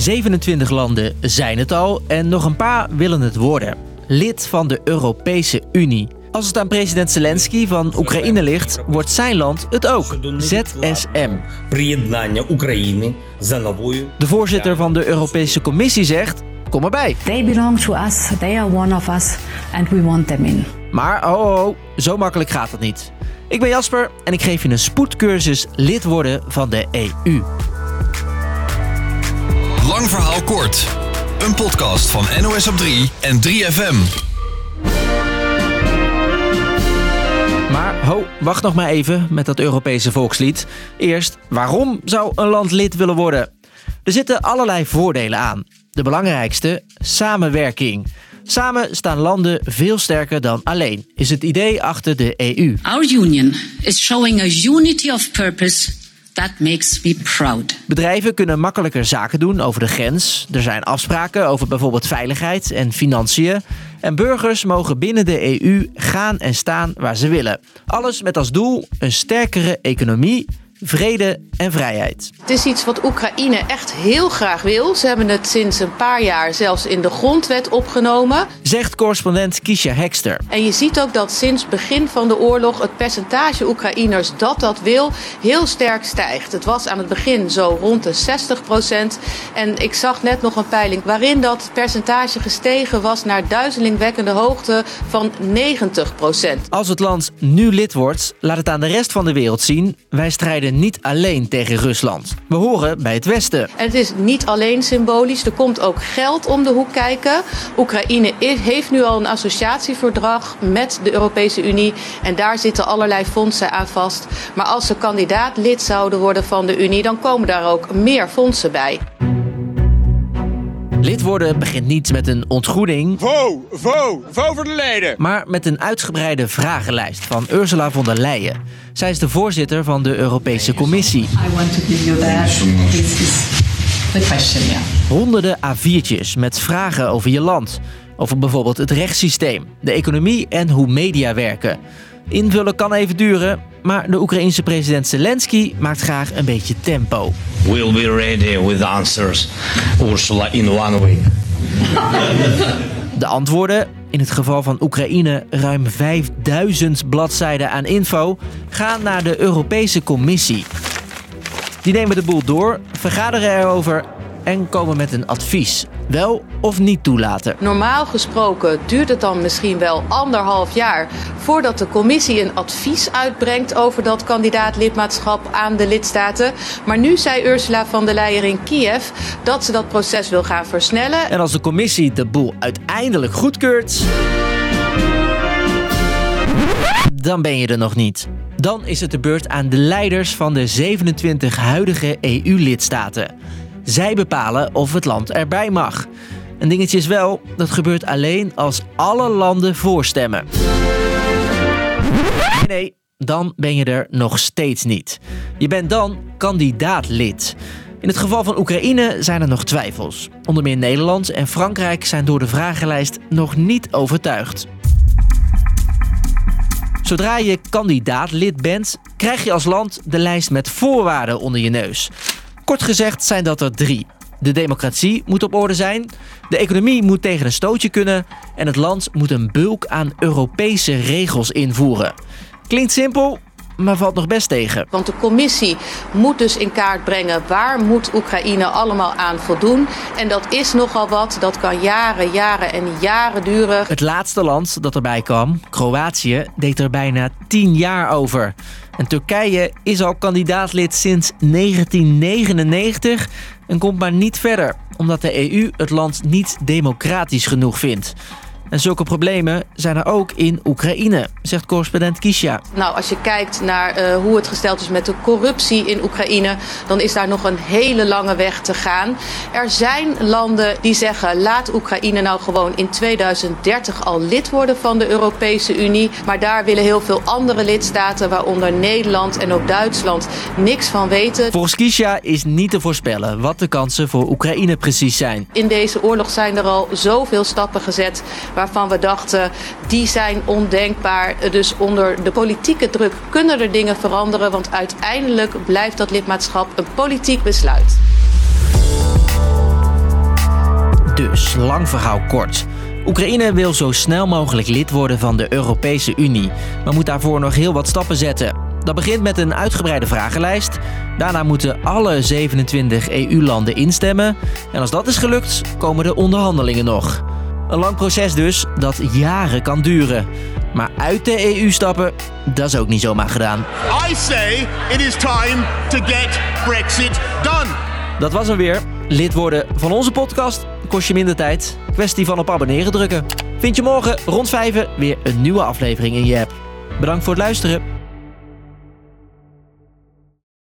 27 landen zijn het al en nog een paar willen het worden. Lid van de Europese Unie. Als het aan president Zelensky van Oekraïne ligt, wordt zijn land het ook. ZSM. De voorzitter van de Europese Commissie zegt: kom erbij. They belong to us, they are one of us and we want them in. Maar oh, oh, oh zo makkelijk gaat het niet. Ik ben Jasper en ik geef je een spoedcursus lid worden van de EU. Lang verhaal kort. Een podcast van NOS op 3 en 3FM. Maar ho, wacht nog maar even met dat Europese volkslied. Eerst, waarom zou een land lid willen worden? Er zitten allerlei voordelen aan. De belangrijkste, samenwerking. Samen staan landen veel sterker dan alleen, is het idee achter de EU. Our union is showing a unity of purpose that makes me proud. Bedrijven kunnen makkelijker zaken doen over de grens. Er zijn afspraken over bijvoorbeeld veiligheid en financiën. En burgers mogen binnen de EU gaan en staan waar ze willen. Alles met als doel een sterkere economie, vrede en vrijheid. Het is iets wat Oekraïne echt heel graag wil. Ze hebben het sinds een paar jaar zelfs in de grondwet opgenomen. Zegt correspondent Kisha Hekster. En je ziet ook dat sinds begin van de oorlog het percentage Oekraïners dat dat wil heel sterk stijgt. Het was aan het begin zo rond de 60 procent. En ik zag net nog een peiling waarin dat percentage gestegen was naar duizelingwekkende hoogte van 90 procent. Als het land nu lid wordt, laat het aan de rest van de wereld zien: wij strijden niet alleen tegen Rusland. We horen bij het Westen. En het is niet alleen symbolisch, er komt ook geld om de hoek kijken. Oekraïne heeft nu al een associatieverdrag met de Europese Unie en daar zitten allerlei fondsen aan vast. Maar als ze kandidaat lid zouden worden van de Unie, dan komen daar ook meer fondsen bij. Lid worden begint niet met een ontgoeding, Vo, vo, vo voor de leden. maar met een uitgebreide vragenlijst van Ursula von der Leyen. Zij is de voorzitter van de Europese Commissie. I want to give you that. This is the question, yeah. Honderden A4'tjes met vragen over je land. Over bijvoorbeeld het rechtssysteem, de economie en hoe media werken. Invullen kan even duren, maar de Oekraïense president Zelensky maakt graag een beetje tempo. We'll be ready with answers, Ursula, in one week. De antwoorden, in het geval van Oekraïne ruim 5000 bladzijden aan info, gaan naar de Europese Commissie. Die nemen de boel door, vergaderen erover en komen met een advies. Wel of niet toelaten. Normaal gesproken duurt het dan misschien wel anderhalf jaar voordat de commissie een advies uitbrengt over dat kandidaat-lidmaatschap aan de lidstaten. Maar nu zei Ursula von der Leyen in Kiev dat ze dat proces wil gaan versnellen. En als de commissie de boel uiteindelijk goedkeurt. dan ben je er nog niet. Dan is het de beurt aan de leiders van de 27 huidige EU-lidstaten. Zij bepalen of het land erbij mag. Een dingetje is wel, dat gebeurt alleen als alle landen voorstemmen. Nee, dan ben je er nog steeds niet. Je bent dan kandidaat-lid. In het geval van Oekraïne zijn er nog twijfels. Onder meer Nederland en Frankrijk zijn door de vragenlijst nog niet overtuigd. Zodra je kandidaat-lid bent, krijg je als land de lijst met voorwaarden onder je neus. Kort gezegd zijn dat er drie. De democratie moet op orde zijn, de economie moet tegen een stootje kunnen en het land moet een bulk aan Europese regels invoeren. Klinkt simpel, maar valt nog best tegen. Want de commissie moet dus in kaart brengen waar moet Oekraïne allemaal aan voldoen. En dat is nogal wat. Dat kan jaren, jaren en jaren duren. Het laatste land dat erbij kwam, Kroatië, deed er bijna 10 jaar over. En Turkije is al kandidaatlid sinds 1999 en komt maar niet verder, omdat de EU het land niet democratisch genoeg vindt. En zulke problemen zijn er ook in Oekraïne, zegt correspondent Kisha. Nou, als je kijkt naar eh, hoe het gesteld is met de corruptie in Oekraïne, dan is daar nog een hele lange weg te gaan. Er zijn landen die zeggen: laat Oekraïne nou gewoon in 2030 al lid worden van de Europese Unie. Maar daar willen heel veel andere lidstaten, waaronder Nederland en ook Duitsland, niks van weten. Volgens Kisha is niet te voorspellen wat de kansen voor Oekraïne precies zijn. In deze oorlog zijn er al zoveel stappen gezet waarvan we dachten die zijn ondenkbaar. Dus onder de politieke druk kunnen er dingen veranderen, want uiteindelijk blijft dat lidmaatschap een politiek besluit. Dus, lang verhaal kort. Oekraïne wil zo snel mogelijk lid worden van de Europese Unie, maar moet daarvoor nog heel wat stappen zetten. Dat begint met een uitgebreide vragenlijst. Daarna moeten alle 27 EU-landen instemmen. En als dat is gelukt, komen de onderhandelingen nog. Een lang proces dus, dat jaren kan duren. Maar uit de EU stappen, dat is ook niet zomaar gedaan. I say it is time to get Brexit done. Dat was hem weer. Lid worden van onze podcast kost je minder tijd. Kwestie van op abonneren drukken. Vind je morgen rond 5 weer een nieuwe aflevering in je app. Bedankt voor het luisteren.